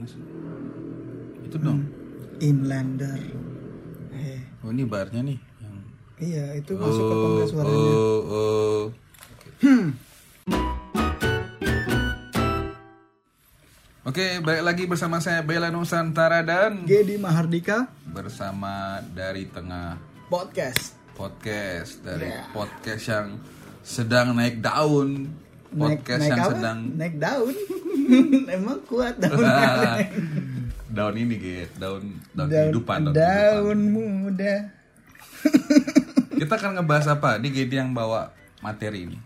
mana sih? Itu dong. Inlander. Eh, Oh ini barnya nih yang iya itu masuk ke pangkat suaranya. oh, oh. Oke, balik lagi bersama saya Bella Nusantara dan Gedi Mahardika bersama dari tengah podcast. podcast dari Yeah. podcast yang sedang naik daun, podcast yang apa? sedang naik daun. Emang kuat daunnya. daun ini gitu, daun daun, daun, kehidupan, daun, daun muda. Kita akan ngebahas apa? Ini Gedi yang bawa materi ini.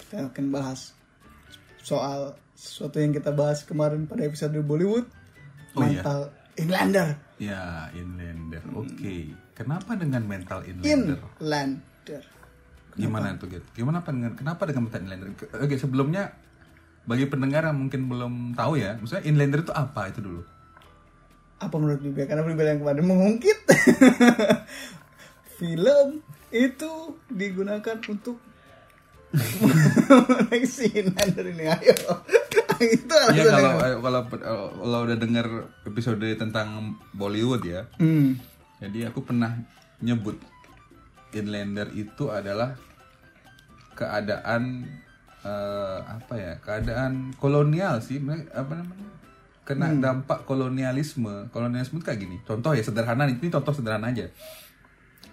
Kita akan bahas soal sesuatu yang kita bahas kemarin pada episode Bollywood. Oh, iya. mental Inlander. Ya, inlander. Oke. Kenapa dengan mental inlander? Inlander. Gimana tuh, Git? Gimana apa dengan kenapa dengan mental inlander? Oke, sebelumnya bagi pendengar yang mungkin belum tahu ya, maksudnya inlander itu apa itu dulu? Apa menurut Bibi? Karena Bibi yang kemarin mengungkit. Film itu digunakan untuk meneksi Inlander ini. Ayo. itu alasannya. kalau kalau kalau udah dengar episode tentang Bollywood ya, Hmm. jadi aku pernah nyebut inlander itu adalah keadaan eh, apa ya keadaan kolonial sih apa namanya kena dampak kolonialisme. Kolonialisme itu kayak gini contoh ya sederhana ini contoh sederhana aja.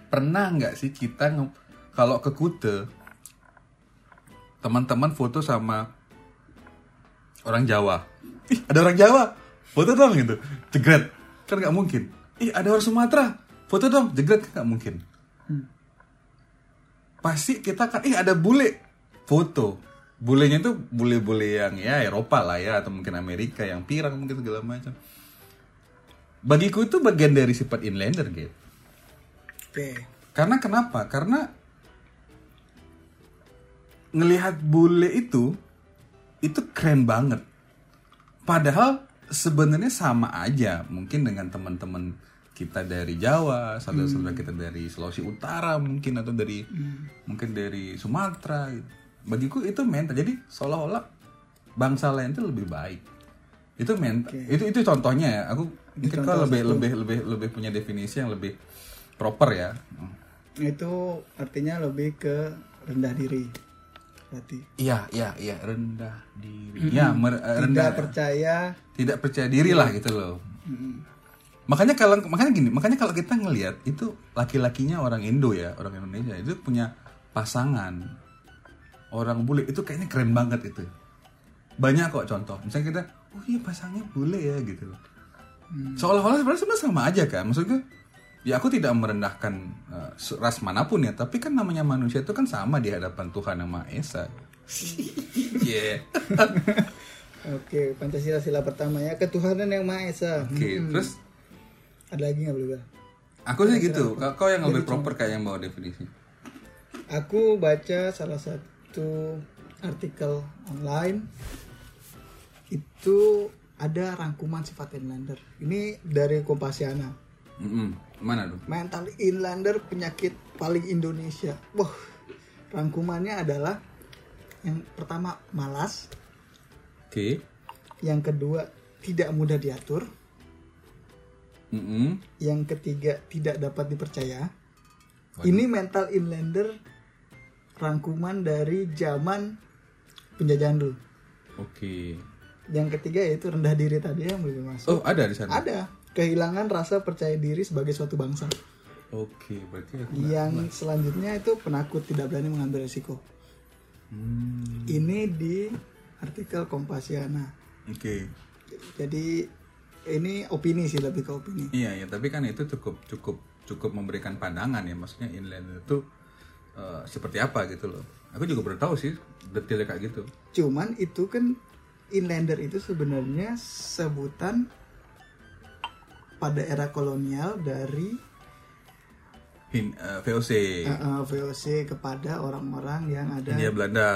Pernah nggak sih kita kalau ke Kute teman-teman foto sama orang Jawa? Ih ada orang Jawa? Foto dong gitu. Jegret. Kan nggak mungkin. Ih ada orang Sumatera? Foto dong jegret kan nggak mungkin pasti kita kan ih ada bule. Foto. Bulenya itu bule-bule yang ya Eropa lah ya atau mungkin Amerika yang pirang mungkin segala macam. Bagiku itu bagian dari sifat inlander gitu Oke. karena kenapa? Karena ngelihat bule itu itu keren banget. Padahal sebenarnya sama aja mungkin dengan teman-teman kita dari Jawa, saudara-saudara kita dari Sulawesi Utara mungkin atau dari mungkin dari Sumatera. Bagiku itu mental. Jadi seolah-olah bangsa lain itu lebih baik. Itu mental. Itu itu contohnya ya. Aku mungkin kalau lebih lebih lebih lebih punya definisi yang lebih proper ya. Itu artinya lebih ke rendah diri. Berarti. Iya, iya, iya, rendah diri. Ya, mer- eh, rendah Tidak percaya tidak percaya diri lah gitu loh. Makanya kalau makanya gini, makanya kalau kita ngelihat itu laki-lakinya orang Indo ya, orang Indonesia itu punya pasangan orang bule itu kayaknya keren banget itu. Banyak kok contoh. Misalnya kita, oh iya pasangnya bule ya gitu loh. Seolah-olah sebenarnya sama aja kan. Maksudnya ya aku tidak merendahkan eh, ras mana pun ya, tapi kan namanya manusia itu kan sama di hadapan Tuhan yang Maha Esa. Iya. Oke, Pancasila sila pertama ya ketuhanan yang maha esa. Oke, terus Ada lagi nggak boleh Aku sih gitu. Kau kau yang lebih proper kayak yang bawa definisi. Aku baca salah satu artikel online itu ada rangkuman sifat inlander. Ini dari Kompasiana. Mm-mm. Mana tuh? Mental inlander penyakit paling Indonesia. Wah, rangkumannya adalah yang pertama malas, Oke. yang kedua tidak mudah diatur, Mm-mm. yang ketiga tidak dapat dipercaya. Waduh. Ini mental inlander rangkuman dari zaman penjajahan dulu. Oke. Yang ketiga yaitu rendah diri tadi yang belum masuk. Oh ada di sana. Ada kehilangan rasa percaya diri sebagai suatu bangsa. Oke, berarti aku. Yang selanjutnya itu penakut tidak berani mengambil risiko. Hmm. Ini di artikel Kompasiana. Oke. Jadi ini opini sih lebih ke opini. Iya ya, tapi kan itu cukup cukup cukup memberikan pandangan ya, maksudnya inland itu eh, seperti apa gitu loh. Aku juga baru tahu sih detailnya kayak gitu. Cuman itu kan inlander itu sebenarnya sebutan pada era kolonial dari Hin, eh, VOC, uh, uh, VOC kepada orang-orang yang ada Hindia Belanda,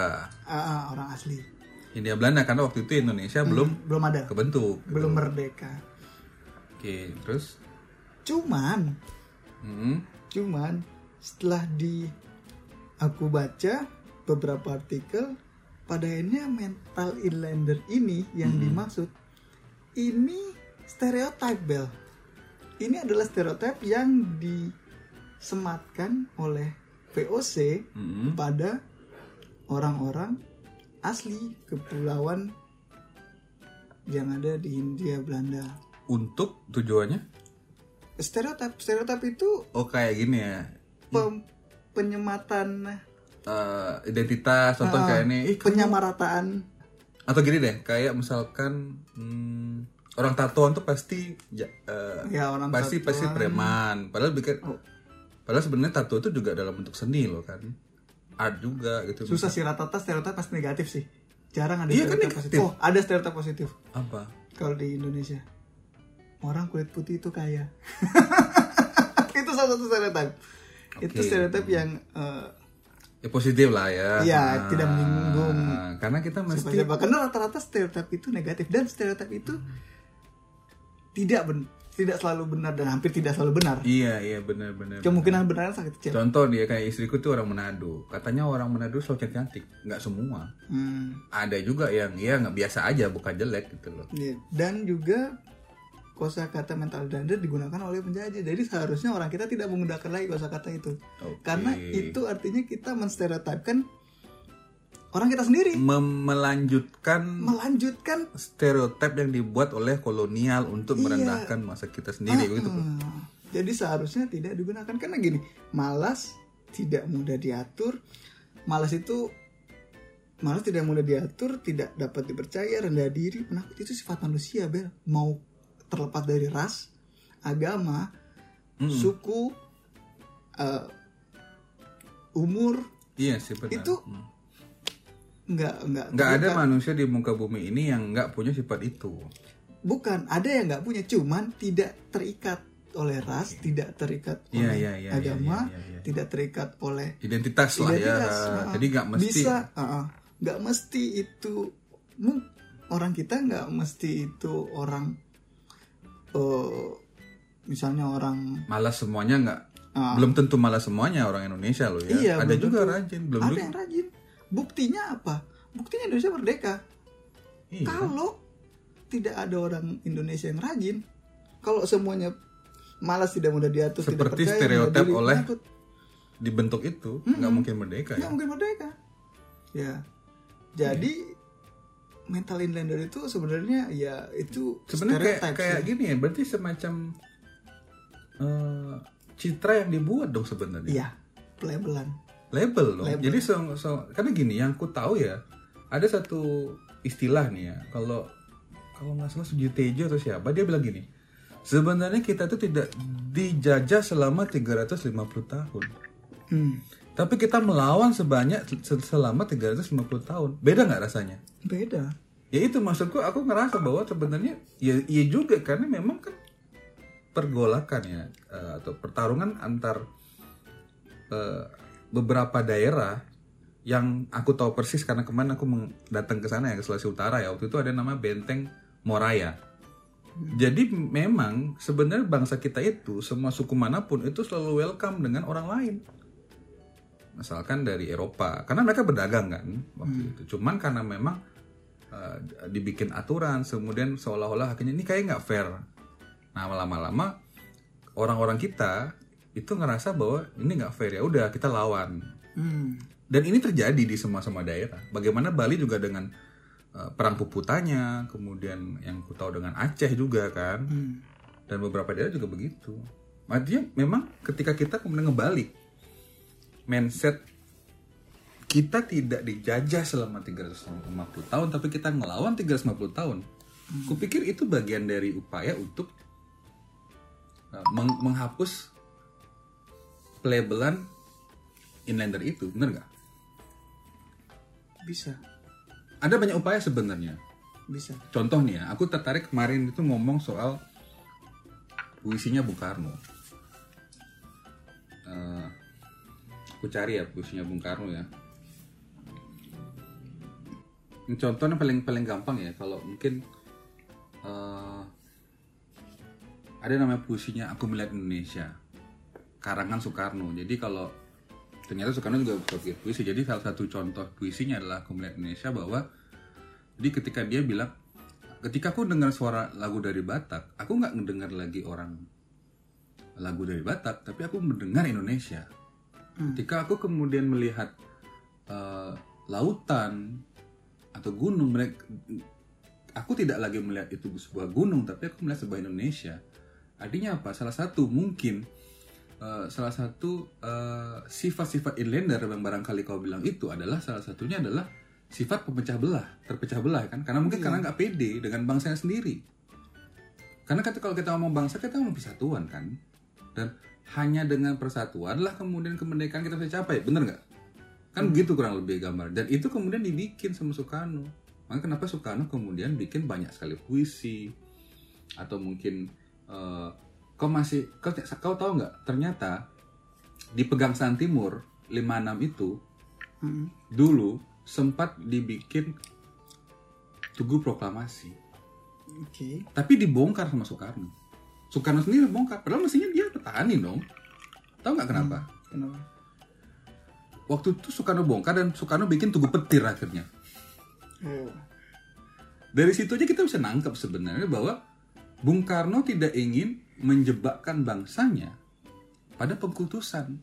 uh, uh, orang asli. Hindia Belanda karena waktu itu Indonesia belum Belum ada, kebentuk. gitu. belum merdeka. Oke, terus Cuman, Mm-mm. cuman setelah di aku baca beberapa artikel pada akhirnya mental inlander ini yang dimaksud ini stereotip Bel. Ini adalah stereotip yang disematkan oleh VOC Mm-mm. pada orang-orang asli kepulauan yang ada di Hindia Belanda. Untuk tujuannya? Stereotip, stereotip itu Oh kayak gini ya. pem- penyematan, Eh, identitas contoh ah, kayak ini. Kamu- penyamarataan. atau gini deh, kayak misalkan hmm, orang tatoan tuh pasti ja- eh, Ya orang pasti pasti tatoan. preman. Padahal bikin Oh. padahal sebenarnya tato itu juga dalam bentuk seni loh kan. Art juga gitu. Susah sih rata-rata stereotip pasti negatif sih. Jarang ada Iya kan stereotip negatif. positif. Oh, ada stereotip positif Apa? kalau di Indonesia. Orang kulit putih itu kaya. itu salah satu stereotip. Itu Oke. stereotip yang eh, Ya positif lah ya. Iya, tidak menyinggung Karena kita mesti. Karena rata-rata stereotip itu negatif dan stereotip itu tidak ben tidak selalu benar dan hampir tidak selalu benar. Iya, iya benar-benar. Kemungkinan benarnya sangat kecil. Contoh dia kayak istriku tuh orang Manado. Katanya orang Manado selalu cantik, nggak semua. Hmm, Ada juga yang ya nggak biasa aja, bukan jelek gitu loh. iya. Dan juga kosakata mental gender digunakan oleh penjajah. Jadi seharusnya orang kita tidak menggunakan lagi kosakata itu. Oke. Karena itu artinya kita menstereotipkan orang kita sendiri. Mem- melanjutkan Melanjutkan stereotip yang dibuat oleh kolonial untuk Iya. merendahkan masa kita sendiri gitu. Hmm, Jadi seharusnya tidak digunakan karena gini, malas tidak mudah diatur. Malas itu malas tidak mudah diatur, tidak dapat dipercaya, rendah diri, penakut itu sifat manusia, Bel. Mau terlepas dari ras, agama, Mm. suku, eh, umur, Iya sih benar. Itu Hmm. Nggak nggak nggak ada manusia di muka bumi ini yang nggak punya sifat itu. bukan ada yang nggak punya, cuman tidak terikat oleh ras, tidak terikat Iya, oleh iya, iya, agama, iya, iya, iya. tidak terikat oleh Identitas, lah ya. identitas. Nah, Jadi nggak mesti. bisa nggak mesti itu orang kita nggak mesti itu orang eh, misalnya orang Malas semuanya nggak. Ah. Belum tentu malas semuanya orang Indonesia loh ya. Iya, ada juga tentu. rajin, belum ada yang rajin buktinya apa buktinya Indonesia merdeka Iya. kalau tidak ada orang Indonesia yang rajin kalau semuanya malas tidak mudah diatur tidak Seperti percaya, stereotip diri, oleh penakut, Dibentuk itu nggak mungkin merdeka nggak ya. mungkin merdeka ya jadi mental inlander itu sebenarnya ya itu Sebenarnya kayak kayak sih. gini ya, berarti semacam eh, citra yang dibuat dong sebenarnya. iya pelabelan Label dong. Label. Jadi so, so- karena gini, yang ku tahu ya, ada satu istilah nih ya. Kalau kalau nggak salah Suji Tejo atau siapa, dia bilang gini. Sebenarnya kita tuh tidak dijajah selama 350 tahun. hmm. Tapi kita melawan sebanyak se- selama 350 tahun. Beda nggak rasanya? beda Ya itu maksudku aku ngerasa bahwa sebenarnya ya iya juga karena memang kan pergolakan ya eh, atau pertarungan antar eh, beberapa daerah yang aku tahu persis karena kemarin aku datang ke sana ya ke Sulawesi Utara ya waktu itu ada nama Benteng Moraya. Jadi memang sebenarnya bangsa kita itu semua suku mana pun itu selalu welcome dengan orang lain. Misalkan dari Eropa, karena mereka berdagang kan waktu itu. Cuman karena memang uh, dibikin aturan, kemudian seolah-olah akhirnya ini kayak nggak fair. Nah lama-lama orang-orang kita itu ngerasa bahwa ini nggak fair ya udah kita lawan. hmm. Dan ini terjadi di semua-semua daerah. Bagaimana Bali juga dengan uh, perang puputanya, kemudian yang ku tahu dengan Aceh juga kan, Hmm. dan beberapa daerah juga begitu. Artinya memang ketika kita kemudian ngebalik mindset kita tidak dijajah selama 350 tahun tapi kita ngelawan 350 tahun. Kupikir itu bagian dari upaya untuk uh, meng- menghapus pelabelan inlander itu, bener nggak? bisa Ada banyak upaya sebenarnya. bisa Contoh nih ya, aku tertarik kemarin itu ngomong soal puisinya Bung Karno. Eh, aku cari ya puisinya Bung Karno ya. Ini contohnya paling paling gampang ya, kalau mungkin eh, ada namanya puisinya Aku Melihat Indonesia, karangan Soekarno. Jadi kalau ternyata Soekarno juga bikin puisi. Jadi salah satu contoh puisinya adalah Aku Melihat Indonesia bahwa jadi ketika dia bilang ketika aku dengar suara lagu dari Batak aku nggak ngedengar lagi orang lagu dari Batak tapi aku mendengar Indonesia ketika aku kemudian melihat eh, lautan atau gunung mereka aku tidak lagi melihat itu sebuah gunung tapi aku melihat sebuah Indonesia artinya apa salah satu mungkin eh, salah satu eh, sifat-sifat inlander yang barangkali kau bilang itu adalah salah satunya adalah sifat pemecah belah terpecah belah kan? Karena mungkin karena nggak pede dengan bangsanya sendiri. Karena kata kalau kita ngomong bangsa kita ngomong persatuan kan? Dan hanya dengan persatuan lah kemudian kemerdekaan kita bisa capai bener nggak? Kan begitu kurang lebih gambar. Dan itu kemudian dibikin sama Soekarno. Makanya kenapa Soekarno kemudian bikin banyak sekali puisi atau mungkin eh, kau masih kau, kau tahu nggak ternyata di Pegangsaan Timur 56 itu Hmm. dulu sempat dibikin tugu proklamasi Oke. tapi dibongkar sama Soekarno Soekarno sendiri bongkar padahal mestinya dia petani dong tahu nggak kenapa Kenapa? waktu itu Soekarno bongkar dan Soekarno bikin tugu petir akhirnya Oh. dari situ aja kita bisa nangkep sebenarnya bahwa Bung Karno tidak ingin menjebakkan bangsanya pada pengkultusan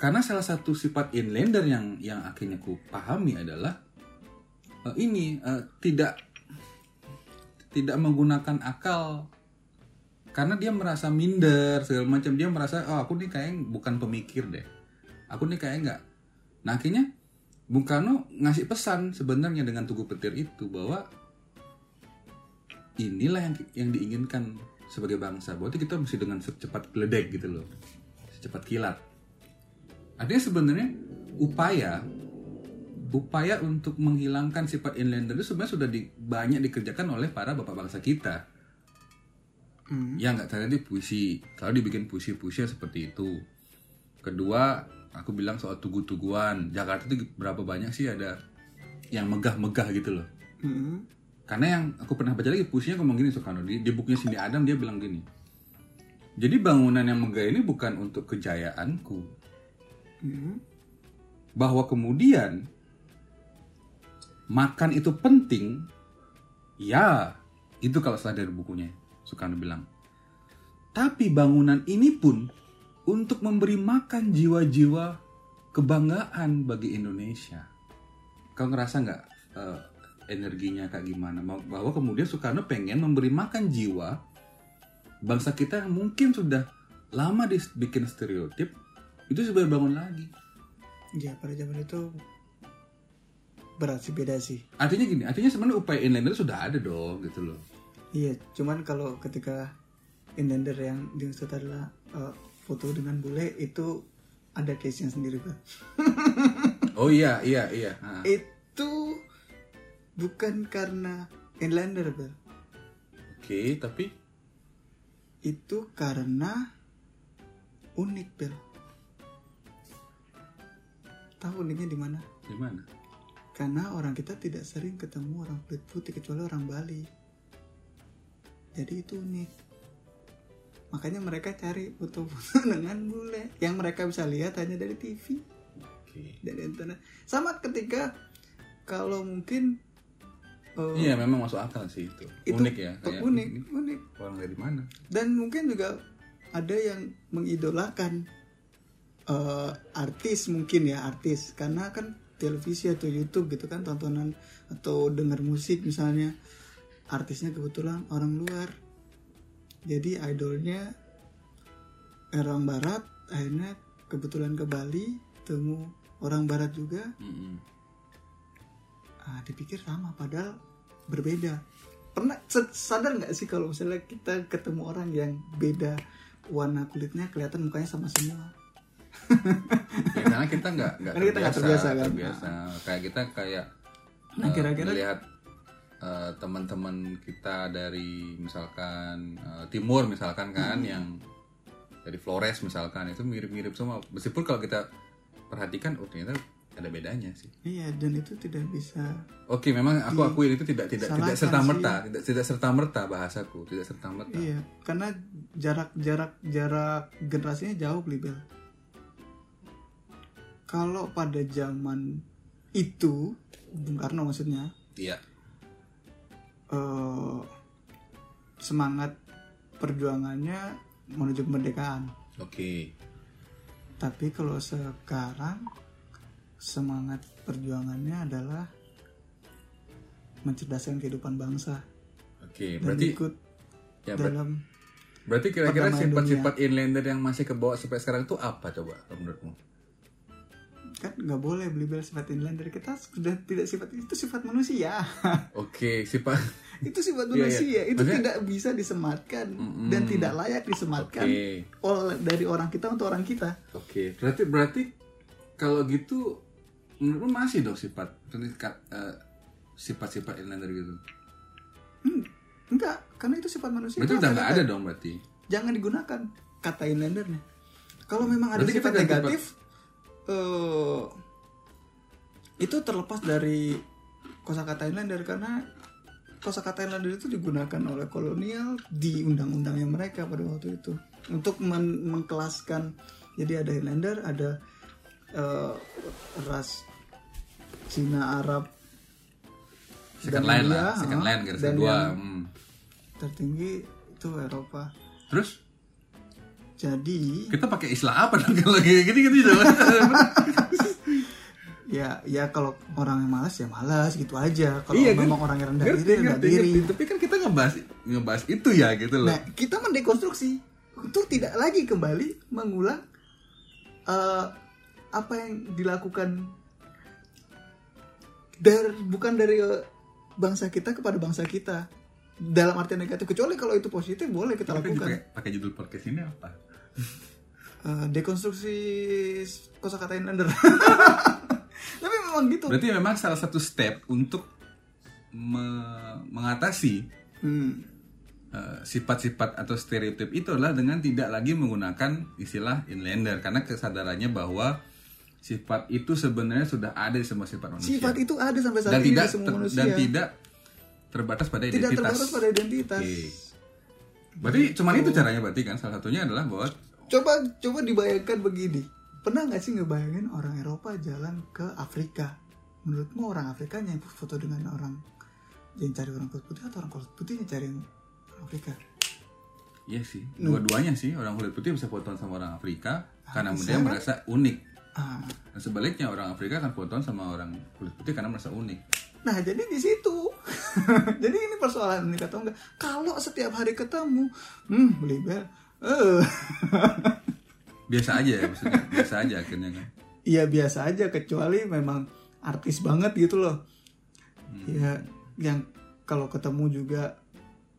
karena salah satu sifat inlander yang yang akhirnya ku pahami adalah eh, ini eh, tidak tidak menggunakan akal. Karena dia merasa minder segala macam. Dia merasa oh aku nih kayak bukan pemikir deh. Aku nih kayak nggak. Nah akhirnya Bung Karno ngasih pesan sebenarnya dengan tugu petir itu bahwa inilah yang yang diinginkan sebagai bangsa. Berarti kita mesti dengan secepat geledek gitu loh. Secepat kilat. Artinya sebenarnya upaya upaya untuk menghilangkan sifat inlander itu sebenarnya sudah di- banyak dikerjakan oleh para bapak bangsa kita. Hmm. ya nggak tadi puisi. Kalau dibikin puisi-puisi seperti itu. Kedua aku bilang soal tugu-tuguan. Jakarta itu berapa banyak sih ada yang megah-megah gitu loh. Hmm. Karena yang aku pernah baca lagi puisinya ngomong gini Soekarno. Di, di bukunya Cindy Adam dia bilang gini. Jadi bangunan yang megah ini bukan untuk kejayaanku. Hmm. bahwa kemudian makan itu penting ya itu kalau salah dari bukunya Soekarno bilang. Tapi bangunan ini pun untuk memberi makan jiwa-jiwa kebanggaan bagi Indonesia. Kau ngerasa nggak eh, energinya kayak gimana Mau- bahwa kemudian Soekarno pengen memberi makan jiwa bangsa kita yang mungkin sudah lama dibikin stereotip itu sebagai bangun lagi Ya pada zaman itu berat sih beda sih. Artinya gini, artinya sebenarnya upaya inlander sudah ada dong gitu loh. Iya, cuman kalau ketika inlander yang dimaksud adalah eh, foto dengan bule itu ada case-nya sendiri, Pak. Oh iya, iya, iya. Ah. Bukan karena inlander, Pak. Oke, tapi Itu karena unik, Bel. Tahu uniknya di mana? gimana? Karena orang kita tidak sering ketemu orang kulit putih kecuali orang Bali. Jadi itu unik. Makanya mereka cari foto-foto dengan bule yang mereka bisa lihat hanya dari TV, Oke. dari internet. Sama ketika kalau mungkin eh, Iya, memang masuk akal sih itu. itu unik ya. kayak unik, ini unik. Orang dari mana? Dan mungkin juga ada yang mengidolakan eh, artis mungkin ya artis karena kan televisi atau YouTube gitu kan tontonan atau dengar musik misalnya artisnya kebetulan orang luar jadi idolnya orang barat akhirnya kebetulan ke Bali temu orang barat juga Mm-mm. ah, dipikir sama padahal berbeda pernah sadar nggak sih kalau misalnya kita ketemu orang yang beda warna kulitnya kelihatan mukanya sama semua Ya, karena kita nggak nggak Karena kita nggak terbiasa, kan? terbiasa. Kayak kita kayak Nah, eh, kira-kira- melihat eh, teman-teman kita dari misalkan eh, timur misalkan kan Hmm. yang dari Flores misalkan itu mirip-mirip semua. Meskipun kalau kita perhatikan oh ternyata ada bedanya sih. iya dan itu tidak bisa Oke, memang aku akui itu tidak tidak tidak serta merta, sih. tidak tidak serta merta bahasaku, tidak serta merta. iya karena jarak jarak jarak generasinya jauh Libel kalau pada zaman itu Bung Karno maksudnya Iya. eh, semangat perjuangannya menuju kemerdekaan. Oke. Tapi kalau sekarang semangat perjuangannya adalah mencerdaskan kehidupan bangsa. Oke, dan berarti ikut ya ber- dalam berarti kira-kira sifat-sifat inlander yang masih kebawa sampai sekarang itu apa coba menurutmu? kan nggak boleh beli bel sifat inlander. Kita sudah tidak sifat itu sifat manusia. Oke, sifat itu sifat Iya, iya. manusia. Itu Maksudnya- tidak bisa disematkan dan tidak layak disematkan Oke. oleh dari orang kita untuk orang kita. Oke, berarti berarti kalau gitu menurutmu masih dong sifat eh, sifat-sifat inlander gitu. Hmm, enggak karena itu sifat manusia Berarti udah nggak ada dong berarti. jangan digunakan kata inlandernya kalau memang ada Berarti sifat negatif eh, itu terlepas dari kosakata inlander karena kosakata inlander itu digunakan oleh kolonial di undang-undangnya mereka pada waktu itu untuk men- mengkelaskan jadi ada inlander ada eh, ras Cina Arab Second Dan line India, lah, second ah, line garis dan kedua. hmm. tertinggi itu Eropa Terus jadi kita pakai istilah apa dong kalau kayak gini gitu ya ya kalau orang yang malas ya malas gitu aja kalau Iya, kan? memang orang yang rendah ngerti, diri rendah ngerti, diri ngerti. Tapi kan kita ngebahas ngebahas itu ya gitu loh. nah kita mendekonstruksi untuk tidak lagi kembali mengulang eh, apa yang dilakukan dari bukan dari eh, bangsa kita kepada bangsa kita. Dalam arti negatif kecuali kalau itu positif boleh kita Tapi lakukan. pakai pakai judul podcast ini apa? Eh, dekonstruksi kosakata inlander tapi memang gitu. Berarti memang salah satu step untuk me- mengatasi Hmm. eh, sifat-sifat atau stereotip itu adalah dengan tidak lagi menggunakan istilah inlander. Karena kesadarannya bahwa sifat itu sebenarnya sudah ada di semua sifat manusia. Sifat itu ada sampai saat dan ini tidak di semua ter- manusia. dan tidak terbatas pada tidak identitas. terbatas pada identitas. Oke. Berarti cuman itu caranya berarti kan? Salah satunya adalah bahwa coba coba dibayangkan begini. Pernah nggak sih ngebayangin orang Eropa jalan ke Afrika? Menurutmu orang Afrika yang foto dengan orang yang cari orang kulit putih atau orang kulit putih yang cari orang Afrika? Iya sih, dua-duanya sih. Orang kulit putih bisa fotoan sama orang Afrika karena bisa. dia kan? merasa unik. Ah Dan sebaliknya orang Afrika akan fotoan sama orang kulit putih karena merasa unik. nah jadi di situ jadi ini persoalan unik atau enggak kalau setiap hari ketemu hmm beli bel eh Biasa aja ya maksudnya, biasa aja akhirnya kan. Iya biasa aja kecuali memang artis banget gitu loh. Ya yang kalau ketemu juga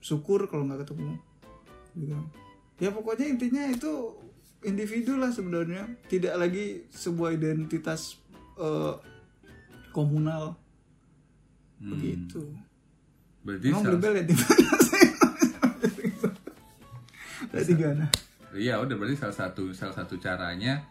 syukur kalau nggak ketemu juga. Ya pokoknya intinya itu individu lah sebenarnya tidak lagi sebuah identitas eh, komunal Hmm. begitu. Berarti Emang salah- beli bel ya di mana sih? Berarti? Iya udah berarti salah satu salah satu caranya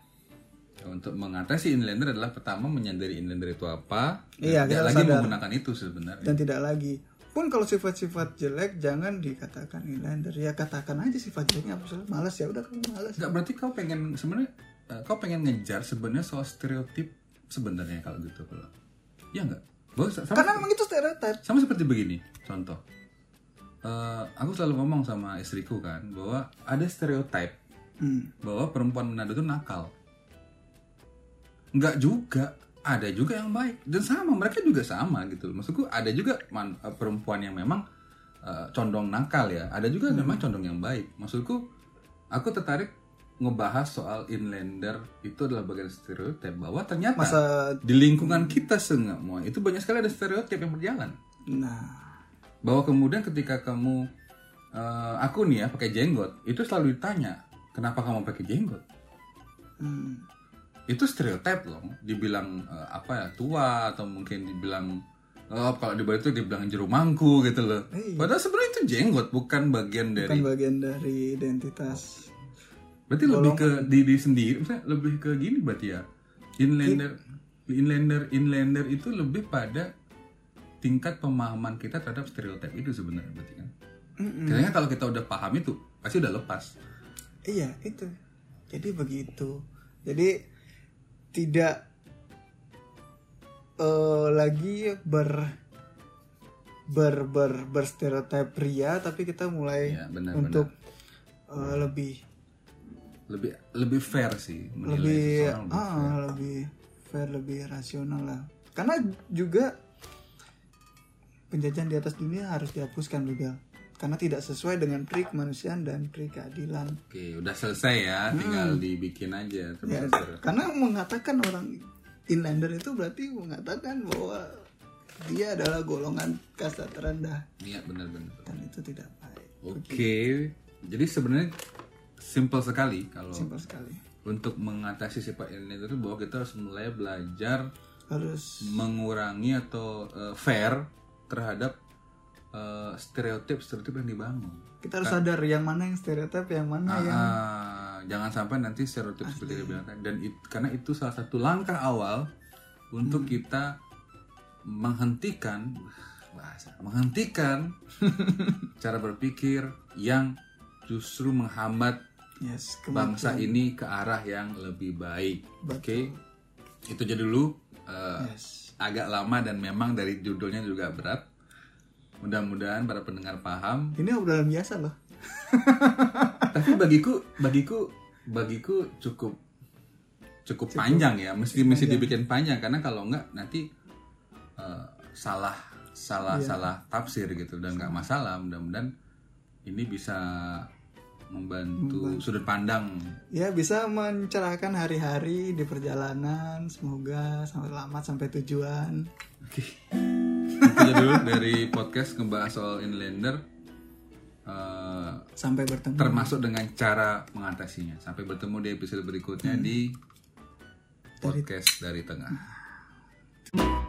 untuk mengatasi inlander adalah pertama menyadari inlander itu apa dan Iya, tidak lagi sadar. menggunakan itu sebenarnya. dan tidak lagi pun kalau sifat-sifat jelek jangan dikatakan inlander ya katakan aja sifat jeleknya apa sih malas ya udah kamu malas Enggak berarti kau pengen sebenarnya eh, kau pengen ngejar sebenarnya soal stereotip sebenarnya kalau gitu kalau. Ya sama, karena memang itu stereotip sama seperti begini contoh. Eh, aku selalu ngomong sama istriku kan bahwa ada stereotip hmm. bahwa perempuan Manado itu nakal. Enggak juga, ada juga yang baik dan sama mereka juga sama gitu. Maksudku ada juga man- eh, perempuan yang memang eh, condong nakal ya, ada juga yang memang condong yang baik. Maksudku aku tertarik ngebahas soal inlander itu adalah bagian stereotip bahwa ternyata masa di lingkungan kita semua itu banyak sekali ada stereotip yang berjalan nah bahwa kemudian ketika kamu eh, aku nih ya pakai jenggot itu selalu ditanya kenapa kamu pakai jenggot hmm. Itu stereotip loh dibilang eh, apa ya tua atau mungkin dibilang oh, kalau di Bali itu dibilang jerumangku gitu loh. Iya. padahal sebenarnya itu jenggot bukan bagian bukan dari bagian dari identitas. Berarti lebih ke diri sendiri misalnya lebih ke gini berarti ya? Inlander inlander inlander itu lebih pada tingkat pemahaman kita terhadap stereotip itu sebenarnya berarti kan? Mm-mm. Kayaknya kalau kita udah paham itu pasti udah lepas. iya itu. Jadi begitu. Jadi tidak eh, lagi ber ber ber berstereotip pria tapi kita mulai Iya, benar, untuk eh, lebih lebih lebih fair sih menilai lebih lebih ah lebih fair lebih rasional lah. Karena juga penjajahan di atas dunia harus dihapuskan juga karena tidak sesuai dengan pri kemanusiaan dan pri keadilan Oke, udah selesai ya, tinggal dibikin aja ya, karena mengatakan orang inlander itu berarti mengatakan bahwa dia adalah golongan kasta terendah. Iya benar-benar. dan itu tidak baik. Oke, jadi sebenarnya simple sekali kalau simpel sekali. untuk mengatasi sifat ini itu bahwa kita harus mulai belajar harus mengurangi atau eh, fair terhadap eh, stereotip stereotip yang dibangun. kita harus sadar yang mana yang stereotip yang mana yang Ah, jangan sampai nanti stereotip seperti yang dan it- karena itu salah satu langkah awal untuk Hmm. kita menghentikan bahasa menghentikan cara berpikir yang justru menghambat yes bangsa ini ke arah yang lebih baik. Oke, itu jadi dulu. Eh, yes. agak lama dan memang dari judulnya juga berat. Mudah-mudahan para pendengar paham. ini obrolan biasa loh Tapi bagiku, bagiku, bagiku cukup cukup panjang ya. Mesti mesti dibikin panjang. Karena kalau enggak nanti eh, salah salah salah tafsir gitu. Dan nggak masalah. Mudah-mudahan ini bisa membantu sudut pandang. Ya bisa mencerahkan hari-hari di perjalanan. Semoga sampai selamat sampai tujuan. Oke. Itu aja dulu dari podcast ngebahas soal inlander. Eh, sampai bertemu termasuk dengan cara mengatasinya. Sampai bertemu di episode berikutnya di podcast dari tengah.